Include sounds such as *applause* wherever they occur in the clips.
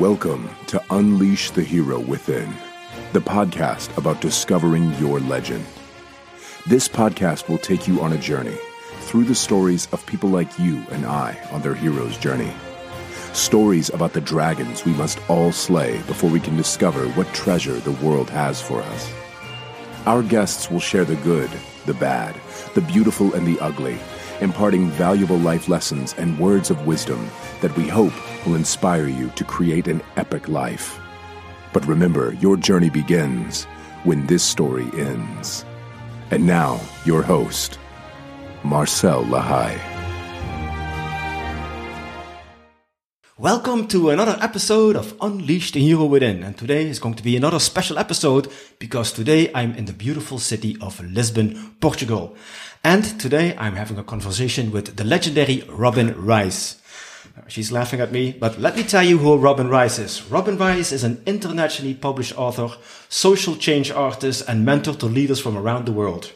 Welcome to Unleash the Hero Within, the podcast about discovering your legend. This podcast will take you on a journey through the stories of people like you and I on their hero's journey. Stories about the dragons we must all slay before we can discover what treasure the world has for us. Our guests will share the good, the bad, the beautiful, and the ugly, imparting valuable life lessons and words of wisdom that we hope will inspire you to create an epic life. But remember, your journey begins when this story ends. And now, your host, Marcel Lahai. Welcome to another episode of Unleash the Hero Within. And today is going to be another special episode because today I'm in the beautiful city of Lisbon, Portugal. And today I'm having a conversation with the legendary Robin Rice. She's laughing at me, but let me tell you who Robin Rice is. Robin Rice is an internationally published author, social change artist, and mentor to leaders from around the world.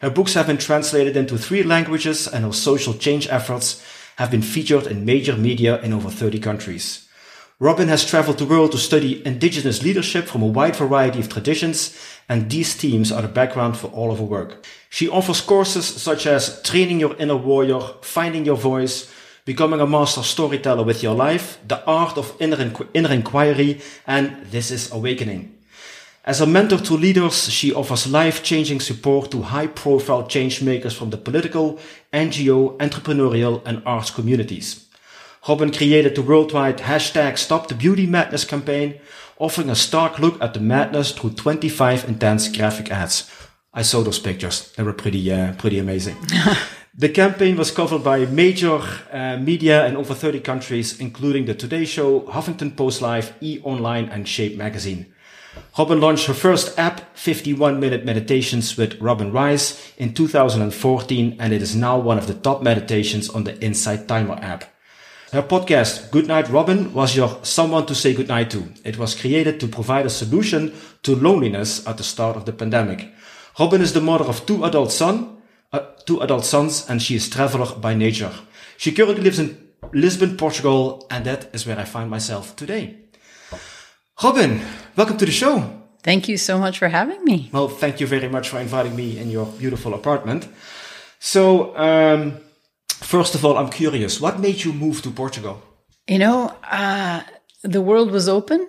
Her books have been translated into three languages and her social change efforts have been featured in major media in over 30 countries. Robin has traveled the world to study indigenous leadership from a wide variety of traditions, and these themes are the background for all of her work. She offers courses such as training your inner warrior, finding your voice, becoming a master storyteller with your life, the art of inner, inqu- inner inquiry, and this is awakening. As a mentor to leaders, she offers life-changing support to high-profile change makers from the political, NGO, entrepreneurial, and arts communities. Robin created the worldwide hashtag Stop the Beauty Madness campaign, offering a stark look at the madness through 25 intense graphic ads. I saw those pictures. They were pretty, uh, pretty amazing. *laughs* the campaign was covered by major uh, media in over 30 countries, including The Today Show, Huffington Post Live, E! Online, and Shape magazine. Robin launched her first app, 51 Minute Meditations with Robin Rice, in 2014, and it is now one of the top meditations on the Insight Timer app. Her podcast, Goodnight Robin, was your someone to say goodnight to. It was created to provide a solution to loneliness at the start of the pandemic. Robin is the mother of two adult son, uh, two adult sons, and she is traveler by nature. She currently lives in Lisbon, Portugal, and that is where I find myself today. Robin, welcome to the show. Thank you so much for having me. Well, thank you very much for inviting me in your beautiful apartment. So, um, first of all, I'm curious, what made you move to Portugal? You know, uh, the world was open,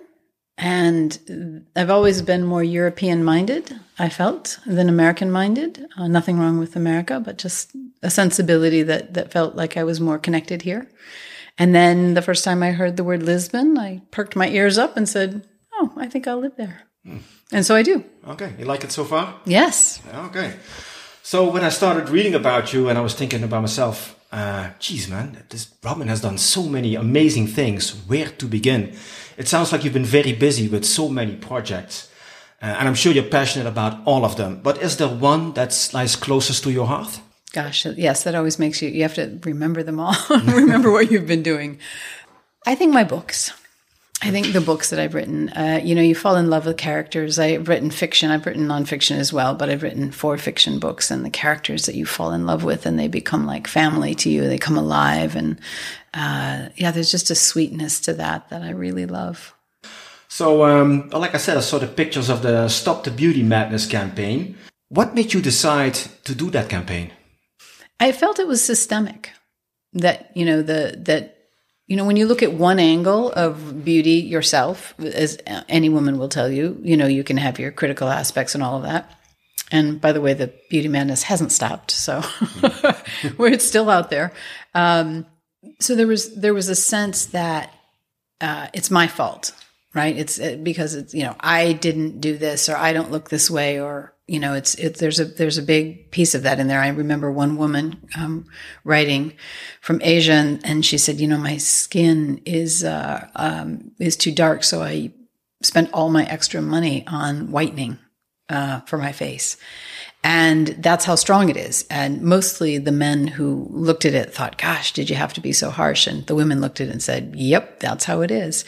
and I've always been more European minded, I felt, than American minded. Uh, nothing wrong with America, but just a sensibility that, that felt like I was more connected here. And then the first time I heard the word Lisbon, I perked my ears up and said, Oh, I think I'll live there. Hmm. And so I do. Okay. You like it so far? Yes. Okay. So when I started reading about you and I was thinking about myself, uh, geez, man, this Robin has done so many amazing things. Where to begin? It sounds like you've been very busy with so many projects. Uh, and I'm sure you're passionate about all of them. But is there one that lies closest to your heart? Gosh, yes, that always makes you, you have to remember them all, *laughs* remember what you've been doing. I think my books. I think the books that I've written, uh, you know, you fall in love with characters. I've written fiction, I've written nonfiction as well, but I've written four fiction books and the characters that you fall in love with and they become like family to you. They come alive. And uh, yeah, there's just a sweetness to that that I really love. So, um, like I said, I saw the pictures of the Stop the Beauty Madness campaign. What made you decide to do that campaign? I felt it was systemic. That you know the that you know when you look at one angle of beauty yourself, as any woman will tell you, you know you can have your critical aspects and all of that. And by the way, the beauty madness hasn't stopped, so *laughs* it's still out there. Um, so there was there was a sense that uh, it's my fault, right? It's it, because it's you know I didn't do this or I don't look this way or you know, it's it, there's a there's a big piece of that in there. I remember one woman um, writing from Asia, and, and, she said, you know, my skin is uh, um, is too dark, so I spent all my extra money on whitening uh, for my face. And that's how strong it is. And mostly the men who looked at it thought, gosh, did you have to be so harsh? And the women looked at it and said, yep, that's how it is.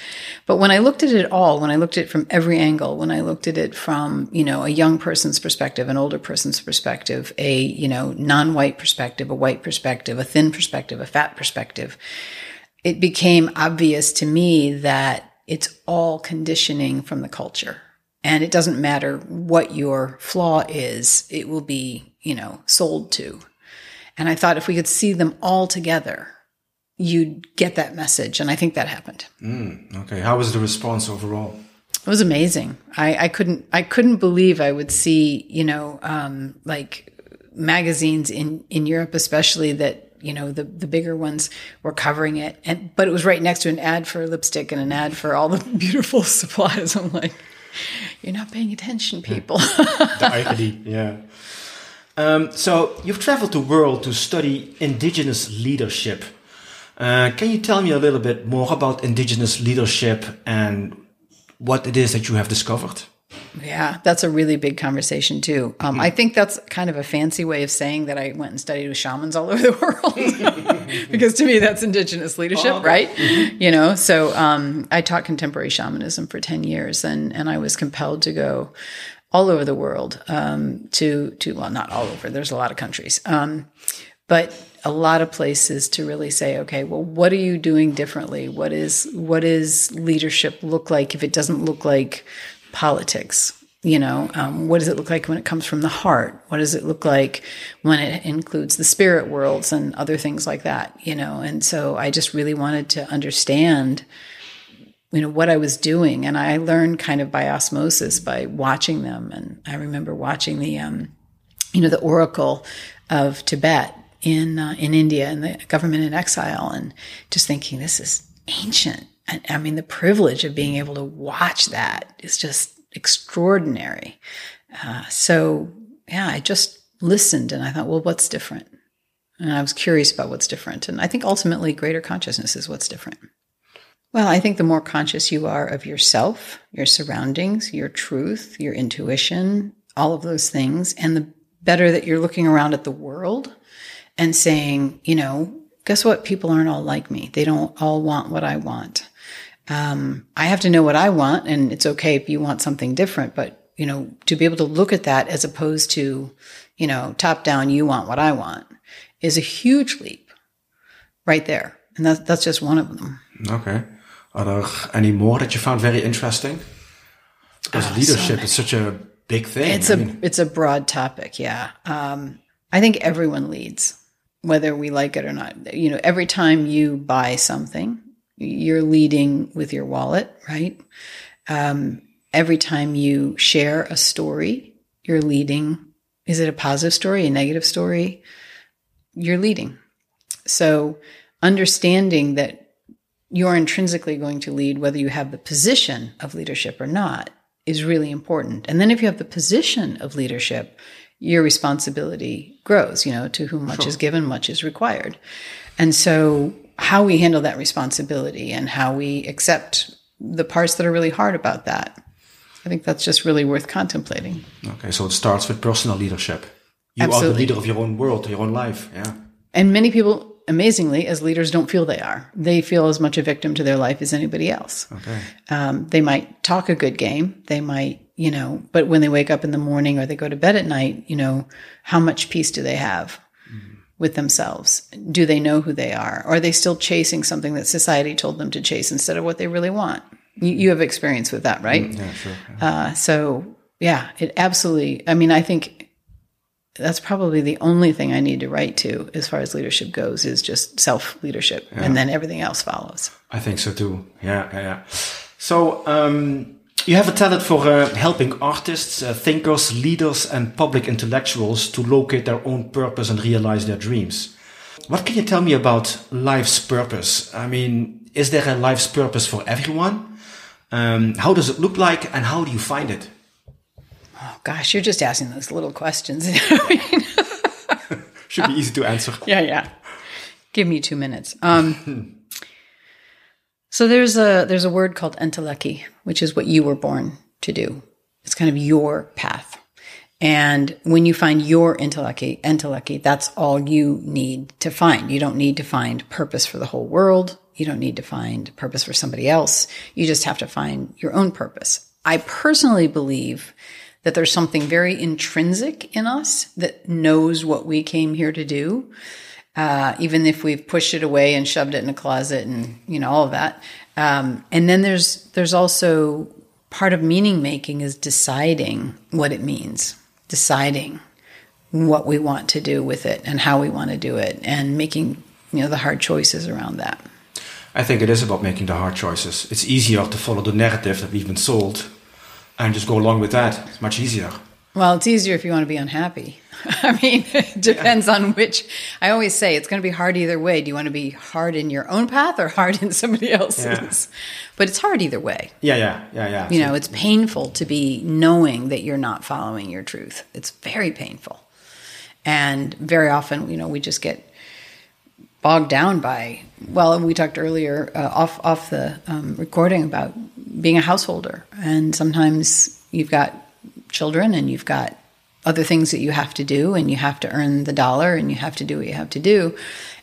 But when I looked at it all, when I looked at it from every angle, when I looked at it from, you know, a young person's perspective, an older person's perspective, a, you know, non-white perspective, a white perspective, a thin perspective, a fat perspective, it became obvious to me that it's all conditioning from the culture. And it doesn't matter what your flaw is, it will be, you know, sold to. And I thought if we could see them all together, you'd get that message. And I think that happened. Mm, okay. How was the response overall? It was amazing. I, I couldn't I couldn't believe I would see, you know, um, like magazines in, in Europe especially that you know the the bigger ones were covering it and but it was right next to an ad for lipstick and an ad for all the *laughs* beautiful supplies i'm like you're not paying attention people. *laughs* Yeah. Um, so you've traveled the world to study indigenous leadership. Uh, can you tell me a little bit more about indigenous leadership and what it is that you have discovered yeah, that's a really big conversation too. Um, mm-hmm. I think that's kind of a fancy way of saying that I went and studied with shamans all over the world, *laughs* because to me that's indigenous leadership, oh, okay. right? Mm-hmm. You know, so um, I taught contemporary shamanism for ten years, and and I was compelled to go all over the world um, to to well, not all over. There's a lot of countries, um, but a lot of places to really say, okay, well, what are you doing differently? What is what is leadership look like if it doesn't look like politics? You know, um, what does it look like when it comes from the heart? What does it look like when it includes the spirit worlds and other things like that? You know, and so I just really wanted to understand, you know, what I was doing, and I learned kind of by osmosis by watching them. And I remember watching the, um, you know, the Oracle of Tibet in uh, in India and the government in exile, and just thinking this is ancient I mean, the privilege of being able to watch that is just extraordinary. Uh, so, yeah, I just listened and I thought, well, what's different? And I was curious about what's different. And I think ultimately, greater consciousness is what's different. Well, I think the more conscious you are of yourself, your surroundings, your truth, your intuition, all of those things, and the better that you're looking around at the world and saying, you know, guess what? People aren't all like me. They don't all want what I want um, I have to know what I want, and it's okay if you want something different. But you know, to be able to look at that as opposed to, you know, top down, you want what I want, is a huge leap, right there. And that's that's just one of them. Okay. Are there any more that you found very interesting? Because oh, leadership so is such a big thing. It's I a mean. it's a broad topic. Yeah. Um, I think everyone leads, whether we like it or not. You know, every time you buy something, you're leading with your wallet, right? Um, every time you share a story, you're leading. Is it a positive story, a negative story? You're leading. So understanding that you're intrinsically going to lead, whether you have the position of leadership or not, is really important. And then if you have the position of leadership, your responsibility grows, you know, to whom much sure. is given, much is required. And so how we handle that responsibility and how we accept the parts that are really hard about that. I think that's just really worth contemplating. Okay, so it starts with personal leadership. You Absolutely. are the leader of your own world, your own life. Yeah. And many people, amazingly, as leaders, don't feel they are. They feel as much a victim to their life as anybody else. Okay. Um, they might talk a good game. They might, you know, but when they wake up in the morning or they go to bed at night, you know, how much peace do they have? With themselves? Do they know who they are? Or are they still chasing something that society told them to chase instead of what they really want? You, you have experience with that, right? Mm, yeah, sure. Uh, so, yeah, it absolutely, I mean, I think that's probably the only thing I need to write to as far as leadership goes is just self leadership, yeah. and then everything else follows. I think so too. Yeah, yeah. So, um, you have a talent for uh, helping artists, uh, thinkers, leaders, and public intellectuals to locate their own purpose and realize their dreams. What can you tell me about life's purpose? I mean, is there a life's purpose for everyone? Um, how does it look like, and how do you find it? Oh gosh, you're just asking those little questions. *laughs* *laughs* Should be easy to answer. Yeah, yeah. Give me two minutes. Um, *laughs* So there's a there's a word called entelechy, which is what you were born to do. It's kind of your path. And when you find your entelechy, entelechy, that's all you need to find. You don't need to find purpose for the whole world. You don't need to find purpose for somebody else. You just have to find your own purpose. I personally believe that there's something very intrinsic in us that knows what we came here to do uh, even if we've pushed it away and shoved it in a closet and you know all of that. Um, and then there's there's also part of meaning making is deciding what it means, deciding what we want to do with it and how we want to do it, and making you know the hard choices around that. I think it is about making the hard choices. It's easier to follow the narrative that we've been sold and just go along with that. It's much easier. Well, it's easier if you want to be unhappy. *laughs* I mean, it depends yeah. on which. I always say it's going to be hard either way. Do you want to be hard in your own path or hard in somebody else's? Yeah. But it's hard either way. Yeah, yeah, yeah, yeah. You know, it's painful to be knowing that you're not following your truth. It's very painful. And very often, you know, we just get bogged down by well we talked earlier uh, off off the um, recording about being a householder and sometimes you've got children and you've got other things that you have to do and you have to earn the dollar and you have to do what you have to do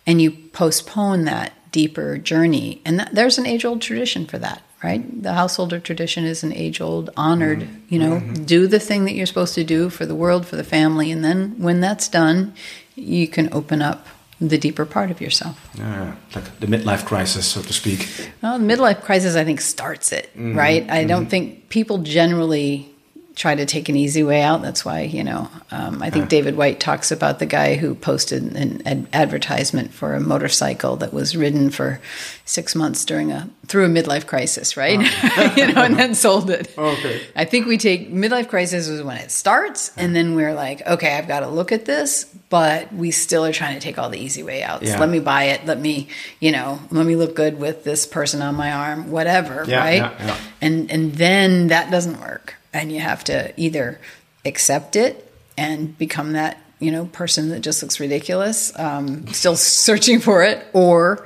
and you postpone that deeper journey and that, there's an age old tradition for that right the householder tradition is an age old honored mm-hmm. you know mm-hmm. do the thing that you're supposed to do for the world for the family and then when that's done you can open up the deeper part of yourself. Yeah, like the midlife crisis, so to speak. Well, the midlife crisis, I think, starts it, mm-hmm. right? I mm-hmm. don't think people generally try to take an easy way out. That's why, you know, um, I think David Whyte talks about the guy who posted an ad- advertisement for a motorcycle that was ridden for six months during a through a midlife crisis, right? Oh. *laughs* you know, and then *laughs* sold it. Okay. I think we take midlife crisis is when it starts, and then we're like, okay, I've got to look at this, but we still are trying to take all the easy way out. Yeah. Let me buy it. Let me, you know, let me look good with this person on my arm, whatever, yeah, right? Yeah, and and then that doesn't work and you have to either accept it and become that you know person that just looks ridiculous um, still searching for it or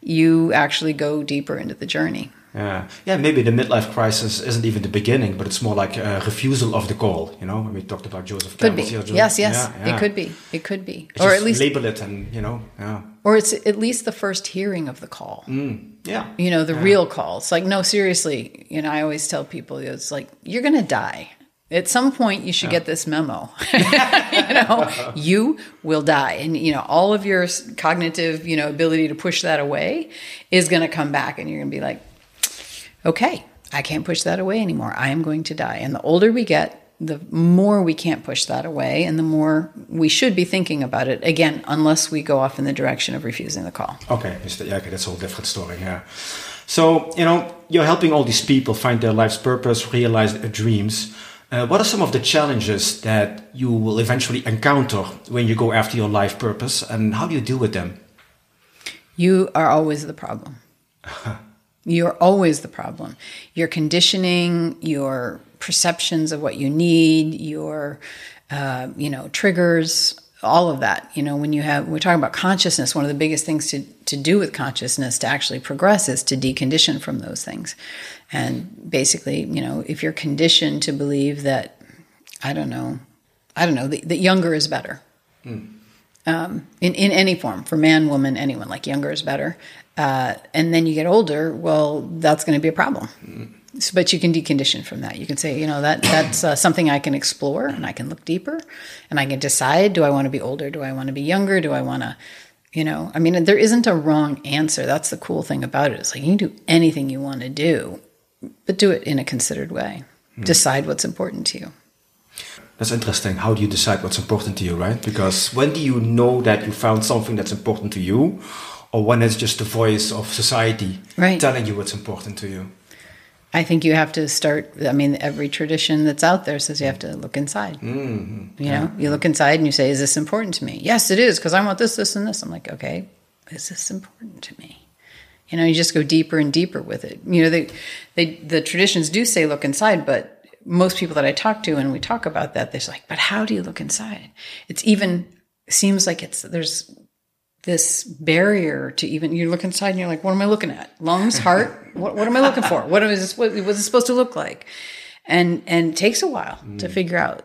you actually go deeper into the journey yeah yeah maybe the midlife crisis isn't even the beginning but it's more like a refusal of the call you know when we talked about joseph could be. Here, yes yes yeah, yeah. it could be it could be it's or at least label it and you know yeah or it's at least the first hearing of the call mm. Yeah. You know, the yeah. real call. It's like, no, seriously. You know, I always tell people, it's like, you're going to die. At some point, you should yeah. get this memo. *laughs* you know, you will die. And, you know, all of your cognitive, you know, ability to push that away is going to come back. And you're going to be like, okay, I can't push that away anymore. I am going to die. And the older we get, the more we can't push that away and the more we should be thinking about it again unless we go off in the direction of refusing the call. Okay yeah okay that's a whole different story yeah. So you know you're helping all these people find their life's purpose realize their dreams. Uh, what are some of the challenges that you will eventually encounter when you go after your life purpose and how do you deal with them? You are always the problem *laughs* you're always the problem your conditioning your perceptions of what you need, your, uh, you know, triggers, all of that. You know, when you have, we're talking about consciousness, one of the biggest things to, to do with consciousness to actually progress is to decondition from those things. And basically, you know, if you're conditioned to believe that, I don't know, I don't know, that, that younger is better. Mm. Um, in, in any form, for man, woman, anyone, like younger is better. Uh, and then you get older, well, that's going to be a problem. Mm but you can decondition from that. You can say, you know, that that's uh, something I can explore and I can look deeper and I can decide do I want to be older? Do I want to be younger? Do I want to, you know, I mean, there isn't a wrong answer. That's the cool thing about it. It's like you can do anything you want to do, but do it in a considered way. Hmm. Decide what's important to you. That's interesting. How do you decide what's important to you, right? Because when do you know that you found something that's important to you, or when it's just the voice of society right. telling you what's important to you? I think you have to start. I mean, every tradition that's out there says you have to look inside. Mm-hmm. You know, you look inside and you say, "Is this important to me?" Yes, it is because I want this, this, and this. I'm like, okay, is this important to me? You know, you just go deeper and deeper with it. You know, they, they, the traditions do say look inside, but most people that I talk to and we talk about that, they're like, but how do you look inside? It's even seems like it's there's this barrier to even you look inside and you're like, what am I looking at? Lungs, heart? *laughs* what, what am I looking for? What is this? What was it supposed to look like? And and it takes a while mm. to figure out.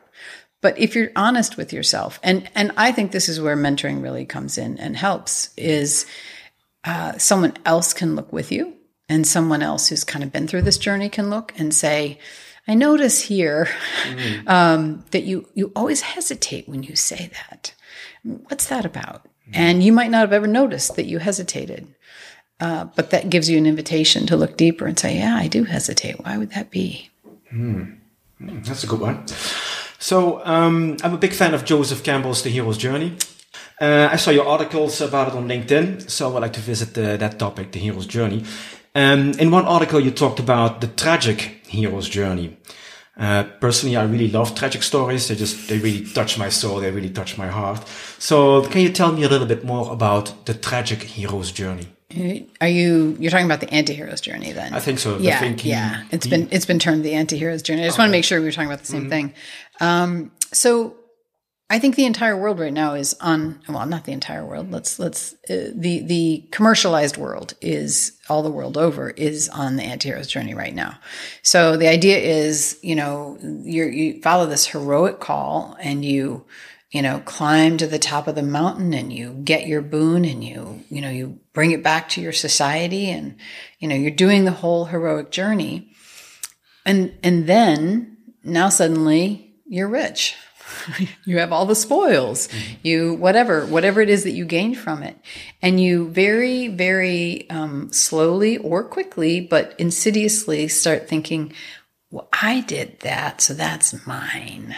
But if you're honest with yourself, and and I think this is where mentoring really comes in and helps, is uh, someone else can look with you, and someone else who's kind of been through this journey can look and say, I notice here mm. um, that you you always hesitate when you say that. What's that about? And you might not have ever noticed that you hesitated. Uh, but that gives you an invitation to look deeper and say, yeah, I do hesitate. Why would that be? That's a good one. So um, I'm a big fan of Joseph Campbell's The Hero's Journey. Uh, I saw your articles about it on LinkedIn, so I'd like to visit uh, that topic, the hero's journey. Um, in one article, you talked about the tragic hero's journey. Uh, personally, I really love tragic stories. They just, they really touch my soul. They really touch my heart. So can you tell me a little bit more about the tragic hero's journey? Are you you're talking about the anti-hero's journey then? I think so. Yeah, think he- yeah. It's he- been it's been termed the anti-hero's journey. I just want to make sure we were talking about the same thing. Um, so I think the entire world right now is on well, not the entire world. Let's let's uh, the the commercialized world is all the world over is on the anti-hero's journey right now. So the idea is, you know, you you follow this heroic call and you you know climb to the top of the mountain and you get your boon and you you know you bring it back to your society and you know you're doing the whole heroic journey and and then now suddenly you're rich *laughs* you have all the spoils you whatever whatever it is that you gain from it and you very very um, slowly or quickly but insidiously start thinking well i did that so that's mine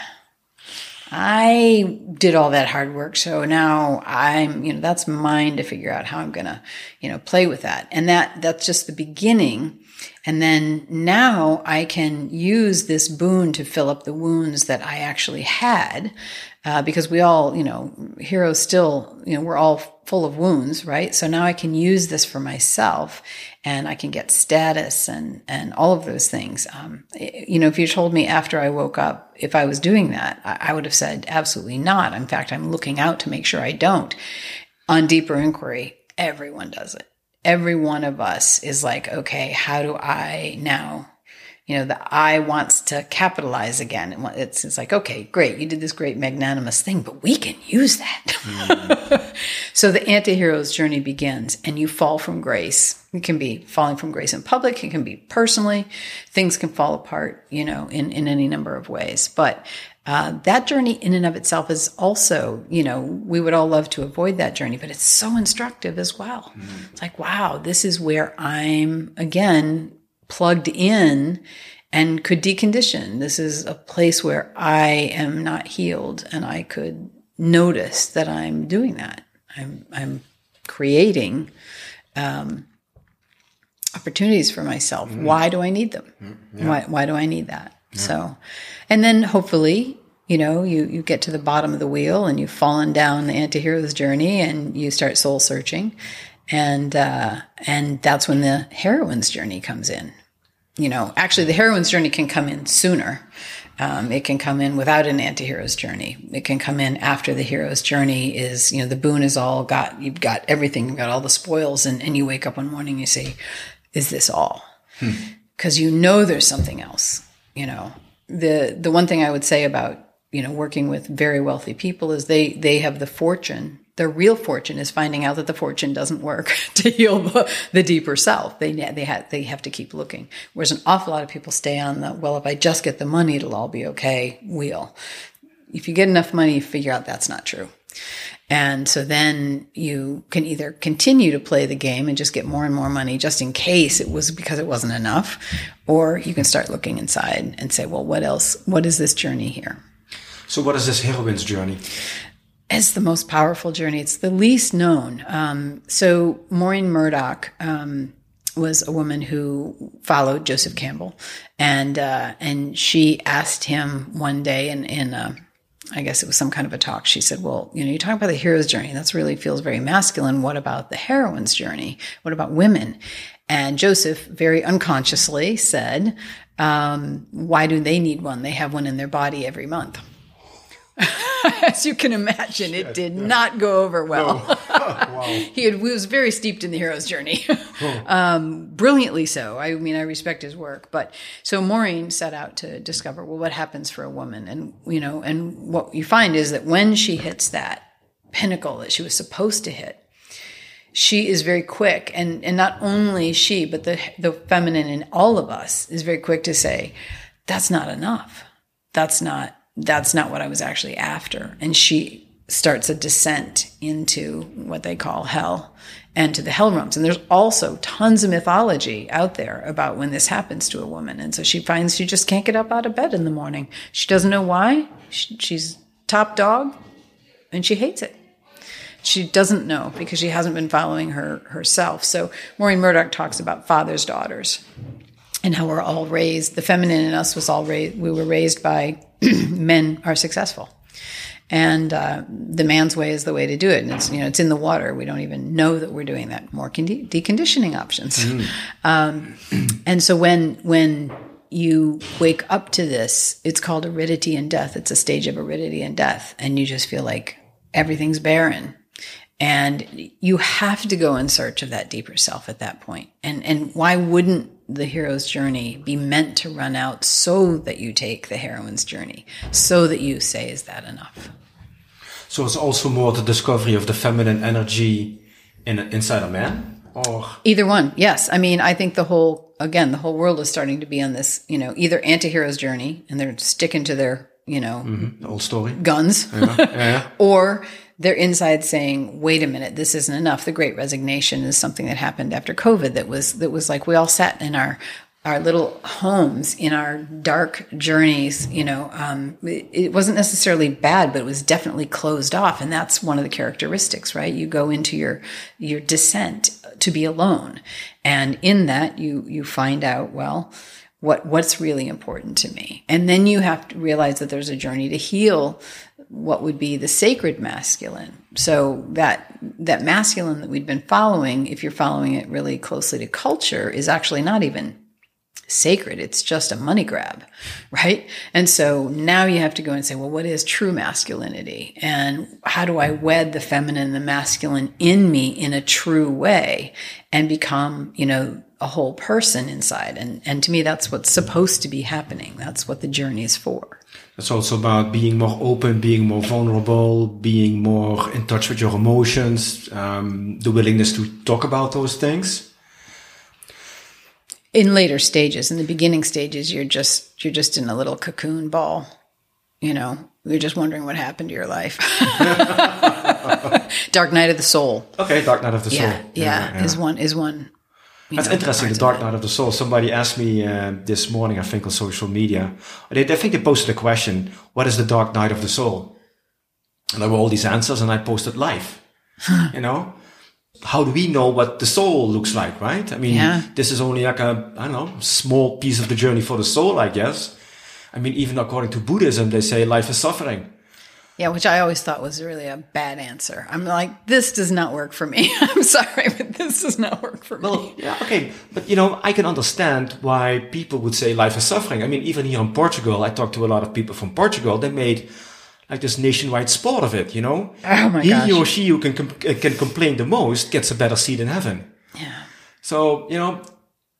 I did all that hard work. So now I'm, you know, that's mine to figure out how I'm to, you know, play with that. And that, that's just the beginning. And then now I can use this boon to fill up the wounds that I actually had. Uh, because we all, you know, heroes still, you know, we're all full of wounds, right? So now I can use this for myself and I can get status and, and all of those things. Um, you know, if you told me after I woke up, if I was doing that, I, I would have said absolutely not. In fact, I'm looking out to make sure I don't. On deeper inquiry, everyone does it. Every one of us is like, okay, how do I now you know, the I wants to capitalize again. It's, it's like, okay, great. You did this great magnanimous thing, but we can use that. *laughs* so the anti-hero's journey begins and you fall from grace. It can be falling from grace in public. It can be personally. Things can fall apart, you know, in, in any number of ways. But uh, that journey in and of itself is also, you know, we would all love to avoid that journey, but it's so instructive as well. It's like, wow, this is where I'm again plugged in and could decondition. This is a place where I am not healed and I could notice that I'm doing that. I'm, I'm creating um, opportunities for myself. Why do I need them? Why, why do I need that? So, and then hopefully, you know, you, you get to the bottom of the wheel and you've fallen down the anti-hero's journey and you start soul searching. And, uh, and that's when the heroine's journey comes in. You know, actually the heroine's journey can come in sooner. Um, it can come in without an anti-hero's journey. It can come in after the hero's journey is, you know, the boon is all got, you've got everything, you've got all the spoils and, and you wake up one morning and you say, is this all? Because you know there's something else, you know. The, the one thing I would say about, you know, working with very wealthy people is they, they have the fortune their real fortune is finding out that the fortune doesn't work *laughs* to heal the, the deeper self. They they have they have to keep looking. Whereas an awful lot of people stay on the well, if I just get the money, it'll all be okay wheel. If you get enough money, you figure out that's not true. And so then you can either continue to play the game and just get more and more money just in case it was because it wasn't enough, or you can start looking inside and say, well, what else? What is this journey here? So what is this heroine's journey? It's the most powerful journey. It's the least known. Um, so Maureen Murdock um, was a woman who followed Joseph Campbell, and uh, and she asked him one day in in a, I guess it was some kind of a talk. She said, "Well, you know, you talk about the hero's journey. That's really feels very masculine. What about the heroine's journey? What about women?" And Joseph very unconsciously said, um, "Why do they need one? They have one in their body every month." *laughs* As you can imagine, it did not go over well. *laughs* *laughs* he, had, he was very steeped in the hero's journey, um, brilliantly so. I mean, I respect his work. But so Maureen set out to discover well, what happens for a woman, and you know, and what you find is that when she hits that pinnacle that she was supposed to hit, she is very quick, and and not only she, but the the feminine in all of us is very quick to say, "That's not enough. That's not." That's not what I was actually after. And she starts a descent into what they call hell and to the hell realms. And there's also tons of mythology out there about when this happens to a woman. And so she finds she just can't get up out of bed in the morning. She doesn't know why. She's top dog and she hates it. She doesn't know because she hasn't been following her herself. So Maureen Murdock talks about father's daughters and how we're all raised. The feminine in us was all raised. We were raised by *clears throat* men are successful and uh, the man's way is the way to do it. And it's you know it's in the water. We don't even know that we're doing that. More con- deconditioning options. Mm. Um, and so when when you wake up to this, it's called aridity and death. It's a stage of aridity and death, and you just feel like everything's barren. And you have to go in search of that deeper self at that point. And and why wouldn't the hero's journey be meant to run out so that you take the heroine's journey, so that you say, is that enough? So it's also more the discovery of the feminine energy in inside a man, or either one. Yes, I mean, I think the whole again, the whole world is starting to be on this, you know, either anti-hero's journey, and they're sticking to their, you know, mm-hmm. old story guns, yeah. Yeah. *laughs* or they're inside saying, "Wait a minute, this isn't enough." The Great Resignation is something that happened after COVID. That was that was like we all sat in our our little homes in our dark journeys you know um, it, it, wasn't necessarily bad but it was definitely closed off and that's one of the characteristics right you go into your your descent to be alone and in that you you find out well what what's really important to me and then you have to realize that there's a journey to heal what would be the sacred masculine so that that masculine that we'd been following if you're following it really closely to culture is actually not even sacred. It's just a money grab, *laughs* right? And so now you have to go and say, well, what is true masculinity? And how do I wed the feminine and the masculine in me in a true way and become, you know, a whole person inside? And, and to me, that's what's supposed to be happening. That's what the journey is for. It's also about being more open, being more vulnerable, being more in touch with your emotions, um, the willingness to talk about those things. In later stages in the beginning stages you're just you're just in a little cocoon ball you know? You're just wondering what happened to your life. *laughs* Dark night of the soul. Okay dark night of the soul. yeah yeah, yeah. is one is one that's know, interesting. The Dark Night of the Soul. Somebody asked me uh, this morning, I think, on social media. They, I think they posted a question: "What is the Dark Night of the Soul?" And there were all these answers, and I posted life. *laughs* you know, how do we know what the soul looks like, right? I mean, yeah. this is only like a, I don't know, small piece of the journey for the soul, I guess. I mean, even according to Buddhism, they say life is suffering. Yeah, which I always thought was really a bad answer. I'm like, this does not work for me. *laughs* I'm sorry, but this does not work for well, me. Yeah, okay. But, you know, I can understand why people would say life is suffering. I mean, even here in Portugal, I talked to a lot of people from Portugal. They made like this nationwide sport of it, you know? Oh my he gosh. or she who can, uh, can complain the most gets a better seat in heaven. Yeah. So, you know,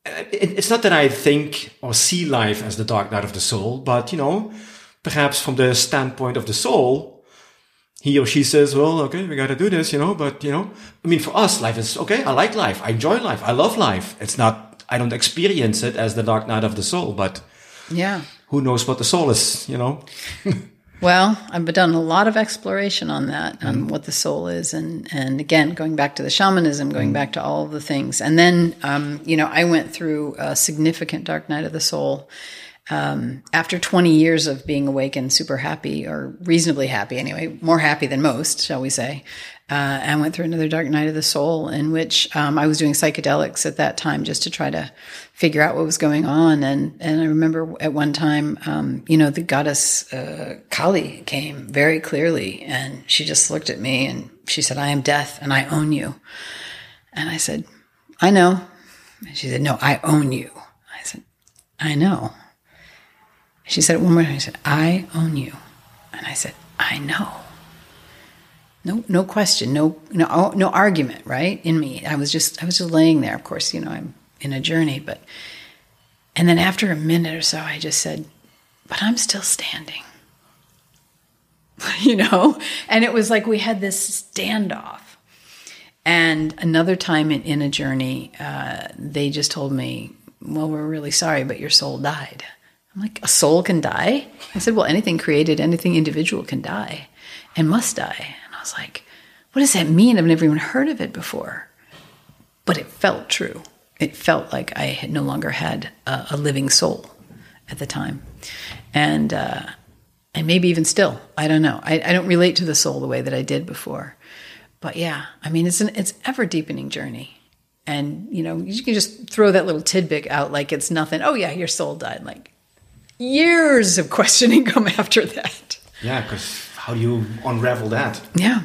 it, it's not that I think or see life as the dark night of the soul, but, you know, perhaps from the standpoint of the soul, he or she says, well, okay, we got to do this, you know, but, you know, I mean, for us, life is okay. I like life. I enjoy life. I love life. It's not, I don't experience it as the dark night of the soul, but yeah, who knows what the soul is, you know? *laughs* Well, I've done a lot of exploration on that, on mm. what the soul is, and and again, going back to the shamanism, going mm. back to all of the things, and then um, you know, I went through a significant dark night of the soul. Um, after 20 years of being awake and super happy, or reasonably happy anyway, more happy than most, shall we say, uh, I went through another dark night of the soul in which um, I was doing psychedelics at that time just to try to figure out what was going on. And and I remember at one time, um, you know, the goddess uh, Kali came very clearly, and she just looked at me and she said, "I am death, and I own you." And I said, "I know." And she said, "No, I own you." I said, "I know." She said it one more time. She said, "I own you," and I said, "I know." no no question. No no no argument right in me. I was just i was just laying there. Of course you know i'm in a journey but and then after a minute or so i just said but i'm still standing. *laughs* You know? And it was like we had this standoff. And another time in, in a journey uh, they just told me well we're really sorry but your soul died I'm like, a soul can die? I said, well, anything created, anything individual can die and must die. And I was like, what does that mean? I've never even heard of it before. But it felt true. It felt like I had no longer had a, a living soul at the time. And, uh, and maybe even still, I don't know. I, I don't relate to the soul the way that I did before. But yeah, I mean, it's an it's ever deepening journey. And you know, you can just throw that little tidbit out like it's nothing. Oh yeah, your soul died. Like years of questioning come after that. Yeah, because how do you unravel that? Yeah.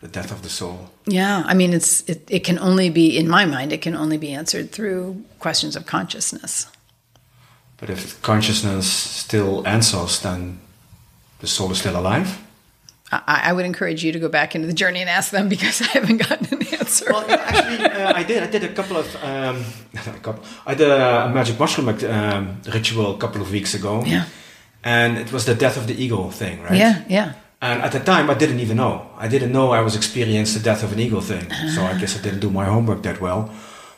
The death of the soul. Yeah, I mean, it's it, it can only be in my mind. It can only be answered through questions of consciousness. But if consciousness still answers, then the soul is still alive. I, I would encourage you to go back into the journey and ask them because I haven't gotten an answer. Well, actually, uh, I did. I did a couple of. Um, *laughs* a couple, I did a magic mushroom um, ritual a couple of weeks ago. Yeah. And it was the death of the ego thing, right? Yeah, yeah. And at the time, I didn't even know. I didn't know I was experiencing the death of an ego thing. So I guess I didn't do my homework that well.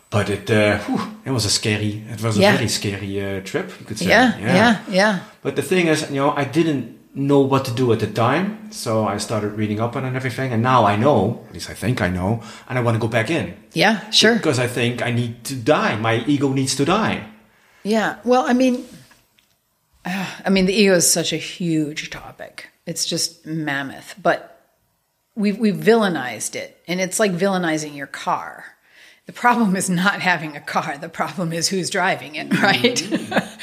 But it, uh, whew, it was a scary. It was a Yeah. very scary uh, trip. You could say. Yeah, yeah, yeah. But the thing is, you know, I didn't know what to do at the time, so I started reading up on and everything, and now I know, at least I think I know, and I want to go back in. Yeah, sure. Because I think I need to die. My ego needs to die. Yeah. Well, I mean, *sighs* I mean, the ego is such a huge topic. It's just mammoth, but we've we've villainized it, and it's like villainizing your car. The problem is not having a car. The problem is who's driving it, right?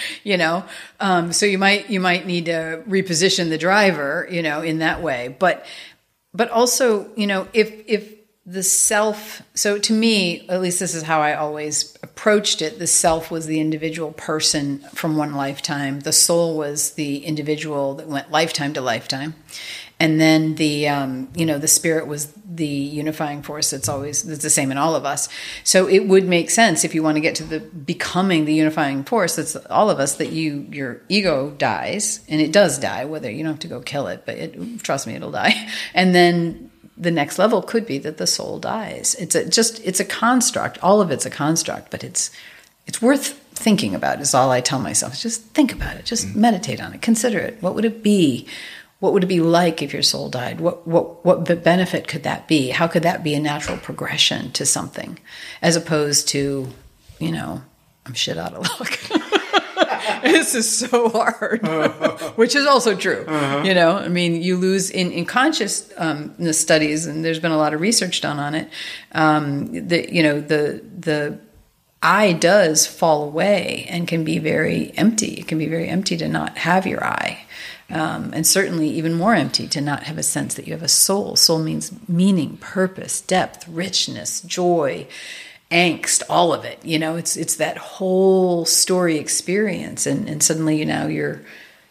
*laughs* you know, um, so you might you might need to reposition the driver, you know, in that way. But but also, you know, if if the self so to me at least this is how i always approached it the self was the individual person from one lifetime. The soul was the individual that went lifetime to lifetime. And then the um, you know the spirit was the unifying force that's always that's the same in all of us. So it would make sense if you want to get to the becoming the unifying force that's all of us that you your ego dies and it does die whether you don't have to go kill it but it, trust me it'll die. *laughs* And then the next level could be that the soul dies. It's a, just it's a construct. All of it's a construct, but it's it's worth thinking about. Is all I tell myself. Just think about it. Just mm-hmm. meditate on it. Consider it. What would it be? What would it be like if your soul died? What what what be- benefit could that be? How could that be a natural progression to something, as opposed to, you know, I'm shit out of luck. *laughs* *laughs* this is so hard, *laughs* which is also true. You know, I mean, you lose in in consciousness studies, and there's been a lot of research done on it. Um, that you know, the the eye does fall away and can be very empty. It can be very empty to not have your eye. Um, and certainly even more empty to not have a sense that you have a soul. Soul means meaning, purpose, depth, richness, joy, angst, all of it. You know, it's it's that whole story experience, and and suddenly you know you're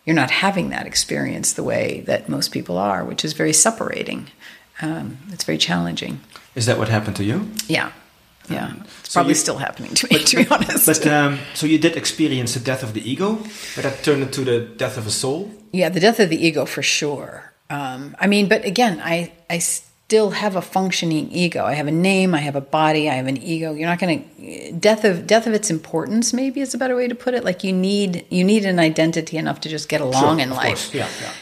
you're not having that experience the way that most people are, which is very separating. Um, it's very challenging. Is that what happened to you? Yeah, yeah. It's so probably you- still happening to me, *laughs* to be honest. But um, so you did experience the death of the ego, but that turned into the death of a soul. Yeah, the death of the ego for sure. Um, I mean, but again, I I still have a functioning ego. I have a name. I have a body. I have an ego. You're not going to death of death of its importance. Maybe is a better way to put it. Like you need you need an identity enough to just get along Sure, in life. course. Yeah, yeah.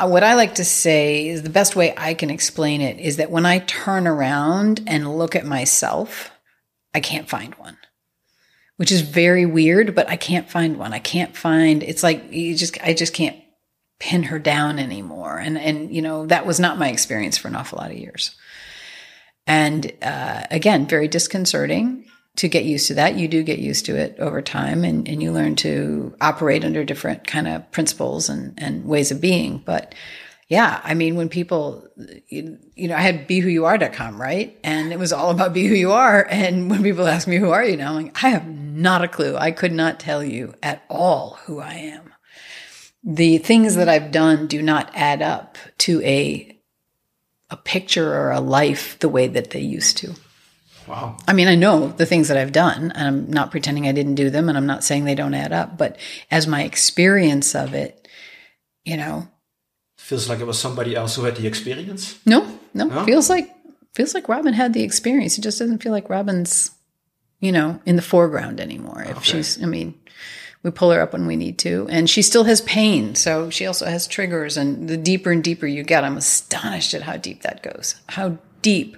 Uh, what I like to say is the best way I can explain it is that when I turn around and look at myself, I can't find one, which is very weird, but I can't find one. I can't find, it's like you just, I just can't pin her down anymore. And, and, you know, that was not my experience for an awful lot of years. And uh, again, very disconcerting to get used to that. You do get used to it over time and, and you learn to operate under different kind of principles and, and ways of being. But yeah, I mean, when people, you, you know, I had bewhoyouare.com, right? And it was all about be who you are. And when people ask me, who are you now? I'm like, I have not a clue. I could not tell you at all who I am. The things that I've done do not add up to a a picture or a life the way that they used to. Wow. I mean, I know the things that I've done, and I'm not pretending I didn't do them, and I'm not saying they don't add up, but as my experience of it, you know, Feels like it was somebody else who had the experience. no, no, No? feels like feels like Robin had the experience. It just doesn't feel like Robin's, you know, in the foreground anymore. If Okay. she's, I mean, we pull her up when we need to. And she still has pain. So she also has triggers. And the deeper and deeper you get, I'm astonished at how deep that goes, how deep,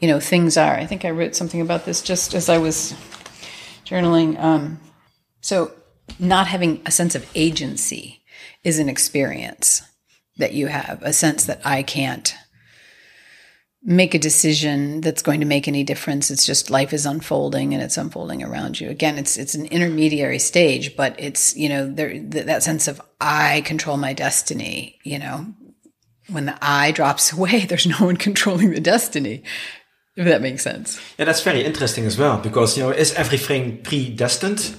you know, things are. I think I wrote something about this just as I was journaling. Um, so not having a sense of agency is an experience that you have, a sense that I can't make a decision that's going to make any difference. It's just life is unfolding and it's unfolding around you. Again, it's it's an intermediary stage, but it's you know there th- that sense of I control my destiny. You know, when the I drops away, *laughs* there's no one controlling the destiny. If that makes sense. Yeah, that's very interesting as well because you know is everything predestined,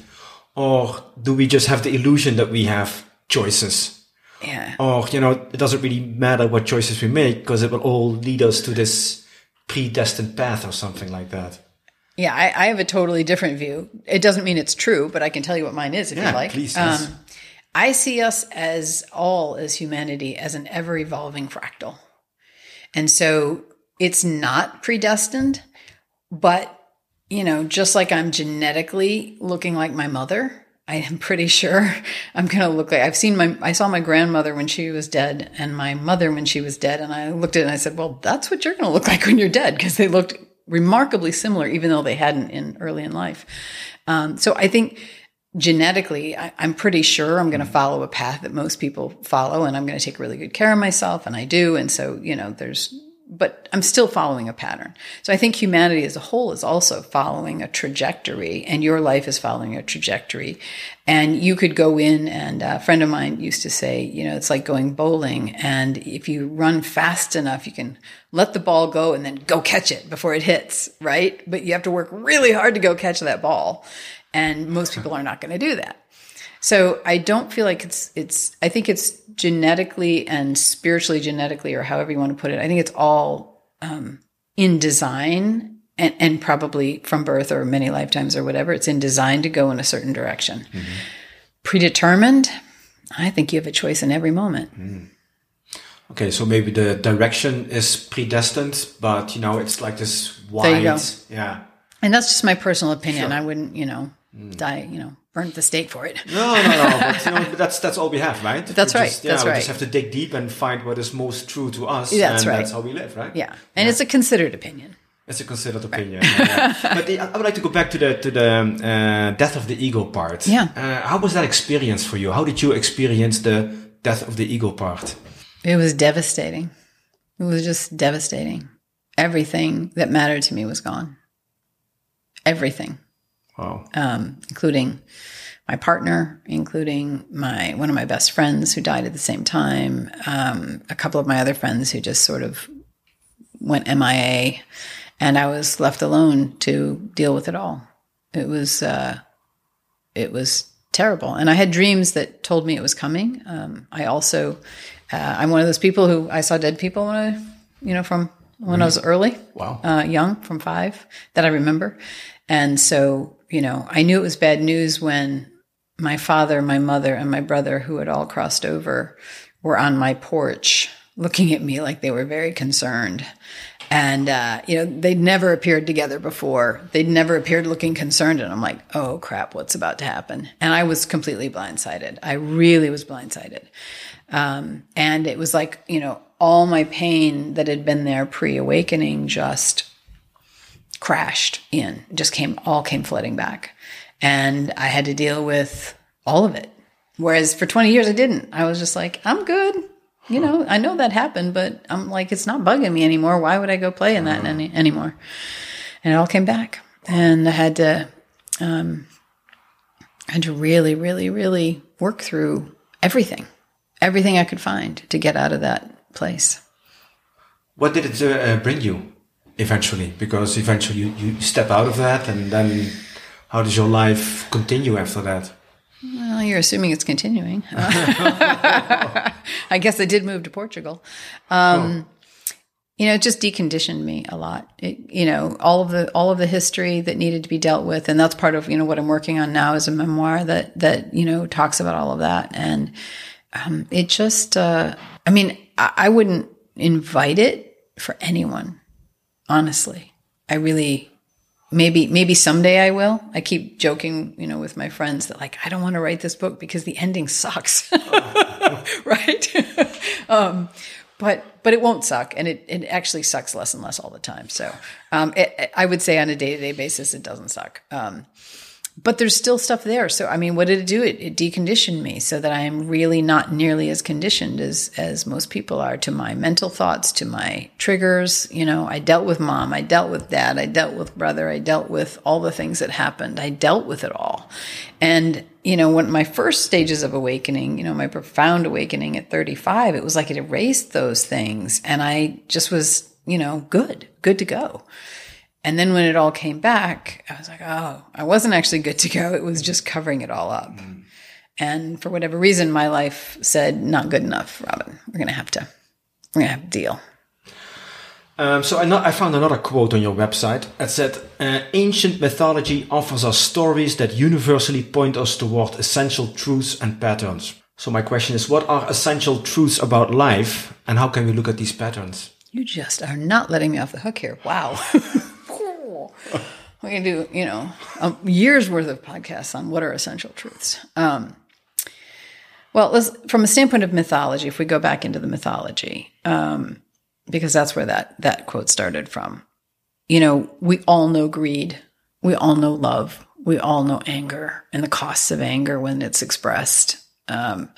or do we just have the illusion that we have choices? Yeah. or you know it doesn't really matter what choices we make because it will all lead us to this predestined path or something like that Yeah, I, I have a totally different view. It doesn't mean it's true, but I can tell you what mine is if Yeah, you like. Um, please, yes. I see us as all, as humanity, as an ever evolving fractal. And so it's not predestined, but, you know, just like I'm genetically looking like my mother, I am pretty sure *laughs* I'm going to look like I've seen my, I saw my grandmother when she was dead and my mother when she was dead. And I looked at it and I said, well, that's what you're going to look *laughs* like when you're dead because they looked remarkably similar, even though they hadn't in early in life. Um, so I think genetically, I, I'm pretty sure I'm going to follow a path that most people follow, and I'm going to take really good care of myself, and I do. And so, you know, there's, but I'm still following a pattern. So I think humanity as a whole is also following a trajectory, and your life is following a trajectory. And you could go in, and a friend of mine used to say, you know, it's like going bowling, and if you run fast enough, you can let the ball go and then go catch it before it hits, right? But you have to work really hard to go catch that ball. And most people are not going to do that. So I don't feel like it's it's I think it's genetically and spiritually genetically or however you want to put it. I think it's all um, in design and, and probably from birth or many lifetimes or whatever. It's in design to go in a certain direction. Predetermined, I think you have a choice in every moment. okay so maybe the direction is predestined but you know it's like this wide There you go. yeah And that's just my personal opinion. Sure. I wouldn't, you know, die, you know, burn at the stake for it. no no no but, you know, *laughs* but that's that's all we have right That's We right, just, yeah, that's we right. just have to dig deep and find what is most true to us That's and right. that's how we live right Yeah. And it's a considered opinion. It's a considered opinion. yeah. *laughs* But the, I would like to go back to the to the uh, death of the ego part. Yeah. Uh, how was that experience for you? How did you experience the death of the ego part? It was devastating. It was just devastating. Everything that mattered to me was gone. Everything, Wow. um, including my partner, including my one of my best friends who died at the same time, um, a couple of my other friends who just sort of went MIA, and I was left alone to deal with it all. It was uh, it was terrible, and I had dreams that told me it was coming. Um, I also uh, I'm one of those people who I saw dead people when I you know from when I was early Wow. uh, young from five that I remember. And so, you know, I knew it was bad news when my father, my mother, and my brother, who had all crossed over, were on my porch looking at me like they were very concerned. And, uh, you know, they'd never appeared together before. They'd never appeared looking concerned. And I'm like, oh crap, what's about to happen? And I was completely blindsided. I really was blindsided. Um, and it was like, you know, all my pain that had been there pre awakening just crashed in, just came, all came flooding back. And I had to deal with all of it. Whereas for 20 years, I didn't. I was just like, I'm good. You know, I know that happened, but I'm like, it's not bugging me anymore. Why would I go play in that any, anymore? And it all came back. And I had to, um, I had to really, really, really work through everything, everything I could find to get out of that place. What did it uh, bring you eventually? Because eventually you, you step out of that, and then how does your life continue after that? Well, you're assuming it's continuing. *laughs* I guess I did move to Portugal. Um, You know, it just deconditioned me a lot. It, you know, all of the all of the history that needed to be dealt with, and that's part of you know what I'm working on now is a memoir that that you know talks about all of that, and um, it just, uh, I mean, I, I wouldn't invite it for anyone. Honestly, I really maybe maybe someday I will. I keep joking, you know, with my friends that like I don't want to write this book because the ending sucks, *laughs* right? *laughs* um, but but it won't suck, and it, it actually sucks less and less all the time. So um, it, I would say on a day to day basis, it doesn't suck. Um, but there's still stuff there. So I mean, what did it do? It, it deconditioned me so that I am really not nearly as conditioned as as most people are to my mental thoughts, to my triggers. You know, I dealt with mom, I dealt with dad, I dealt with brother, I dealt with all the things that happened. I dealt with it all, and you know, when my first stages of awakening, you know, my profound awakening at 35, it was like it erased those things, and I just was, you know, good, good to go. And then when it all came back, I was like, oh, I wasn't actually good to go. It was just covering it all up. Mm. And for whatever reason, my life said, not good enough, Robin. We're going to have to, we're going to have to deal. Um, so I, I, found another quote on your website. It said, uh, ancient mythology offers us stories that universally point us toward essential truths and patterns. So my question is, what are essential truths about life and how can we look at these patterns? You just are not letting me off the hook here. Wow. *laughs* we can do, you know, a year's worth of podcasts on what are essential truths. Um, well, from a standpoint of mythology, if we go back into the mythology, um, because that's where that that quote started from. You know, we all know greed, we all know love, we all know anger, and the costs of anger when it's expressed, um,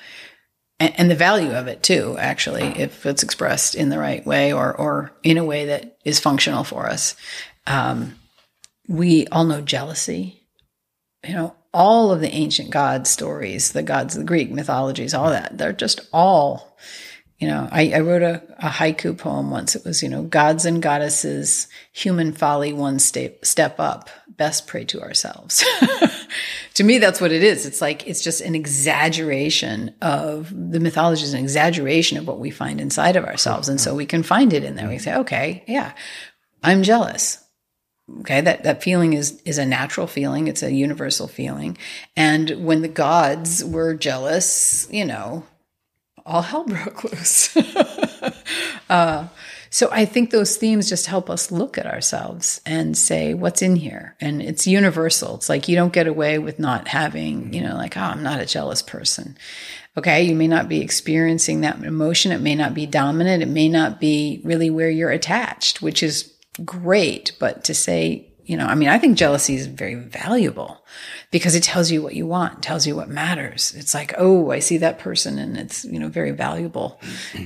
and, and the value of it too. Actually, if it's expressed in the right way or or in a way that is functional for us. Um, we all know jealousy. You know, all of the ancient god stories, the gods of the Greek mythologies, all that, they're just all, you know, I, I wrote a, a, haiku poem once. It was, you know, gods and goddesses, human folly, one step, step up, best pray to ourselves. *laughs* to me, that's what it is. It's like, it's just an exaggeration of the mythology is an exaggeration of what we find inside of ourselves. And so we can find it in there. We say, okay, yeah, I'm jealous okay that that feeling is is a natural feeling. It's a universal feeling. And when the gods were jealous you know all hell *laughs* broke loose. *laughs* Uh, so i think those themes just help us look at ourselves and say what's in here? And it's universal. It's like you don't get away with not having you know like oh i'm not a jealous person. Okay you may not be experiencing that emotion. It may not be dominant. It may not be really where you're attached which is great, but to say, you know, I mean, I think jealousy is very valuable because it tells you what you want, tells you what matters. It's like, oh, I see that person and it's, you know, very valuable.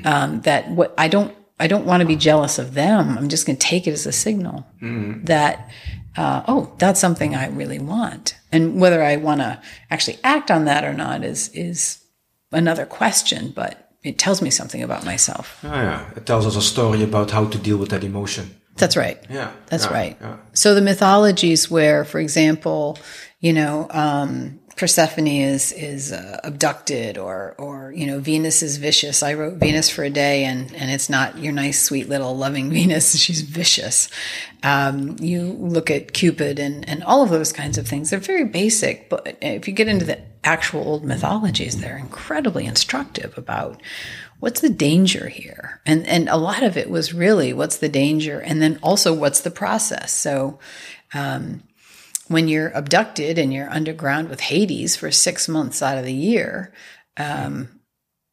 Um, that what I don't, I don't want to be jealous of them. I'm just going to take it as a signal mm-hmm. that, uh, oh, that's something I really want. And whether I want to actually act on that or not is, is another question, but it tells me something about myself. Oh, yeah. It tells us a story about how to deal with that emotion. That's right. Yeah. That's yeah, right. Yeah. So the mythologies where, for example, you know, um, Persephone is is uh, abducted, or or you know Venus is vicious. I wrote Venus for a day, and and it's not your nice, sweet little loving *laughs* Venus. She's vicious. Um, you look at Cupid and and all of those kinds of things. They're very basic, but if you get into the actual old mythologies, they're incredibly instructive about what's the danger here? And and a lot of it was really what's the danger, and then also what's the process. So. Um, when you're abducted and you're underground with Hades for six months out of the year, um,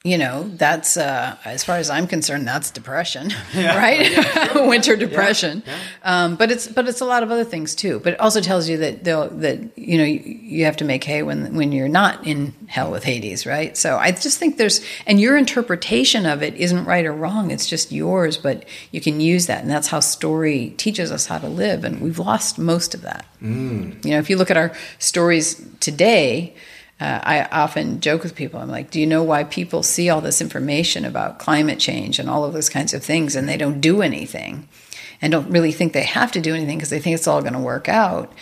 you know that's uh, as far as i'm concerned that's depression *laughs* yeah. *laughs* right? Yeah, *laughs* winter depression. yeah, um, but it's but it's a lot of other things too. But it also tells you that that you know you, you, have to make hay when when you're not in hell with hades right? So i just think there's and your interpretation of it isn't right or wrong. It's just yours but you can use that. And that's how story teaches us how to live. And we've lost most of that. Mm. you know if you look at our stories today uh, I often joke with people. I'm like, do you know why people see all this information about climate change and all of those kinds of things and they don't do anything and don't really think they have to do anything because they think it's all going to work out?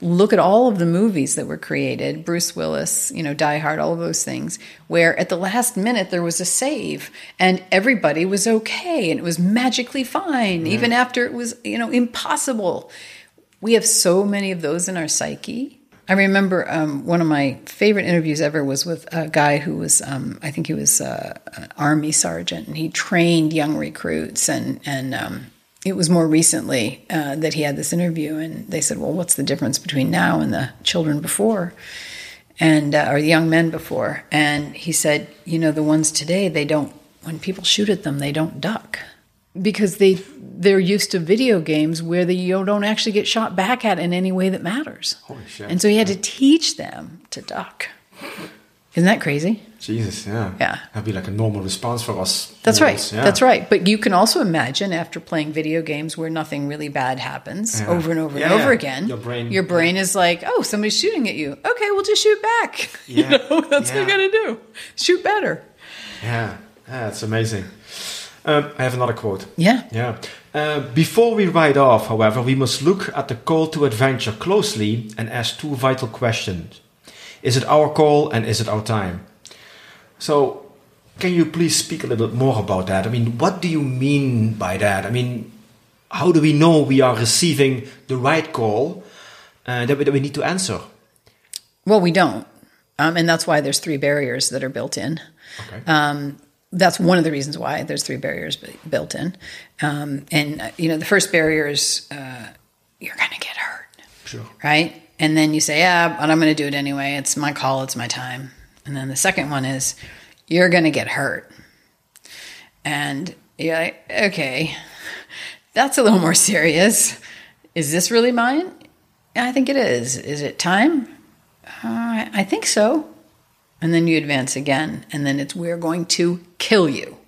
Look at all of the movies that were created, Bruce Willis, you know, Die Hard, all of those things, where at the last minute there was a save and everybody was okay and it was magically fine, mm-hmm. even after it was, you know, impossible. We have so many of those in our psyche I remember um, one of my favorite interviews ever was with a guy who was, um, I think he was uh, an army sergeant, and he trained young recruits, and and um, it was more recently uh, that he had this interview, and they said, "Well, what's the difference between now and the children before?" and uh, or the young men before and he said you know the ones today they don't when people shoot at them they don't duck because they they're used to video games where they you don't actually get shot back at in any way that matters Holy shit. and so he had to teach them to duck isn't that crazy Jesus, yeah. Yeah. That'd be like a normal response for us. that's right mortals, yeah. that's right but you can also imagine after playing video games where nothing really bad happens Yeah. over and over Yeah, and over again Your brain- your brain is like oh somebody's shooting at you okay we'll just shoot back *laughs* you Yeah. know *laughs* that's what you gotta do shoot better Yeah, yeah, it's amazing. Um, I have another quote. yeah Yeah. Uh, before we ride off, however, we must look at the call to adventure closely and ask two vital questions. Is it our call and is it our time? So, can you please speak a little bit more about that? I mean, what do you mean by that? I mean, how do we know we are receiving the right call uh, that, we, that we need to answer? Well, we don't. Um, and that's why there's three barriers that are built in. Okay. Um, that's one of the reasons why there's three barriers bu- built in. Um, and, uh, you know, the first barrier is uh, you're going to get hurt, sure. right? And then you say, yeah, but I'm going to do it anyway. It's my call, it's my time. And then the second one is you're going to get hurt. And you're like, okay, that's a little more serious. Is this really mine? I think it is. Is it time? Uh, I think so. And then you advance again, and then it's we're going to kill you.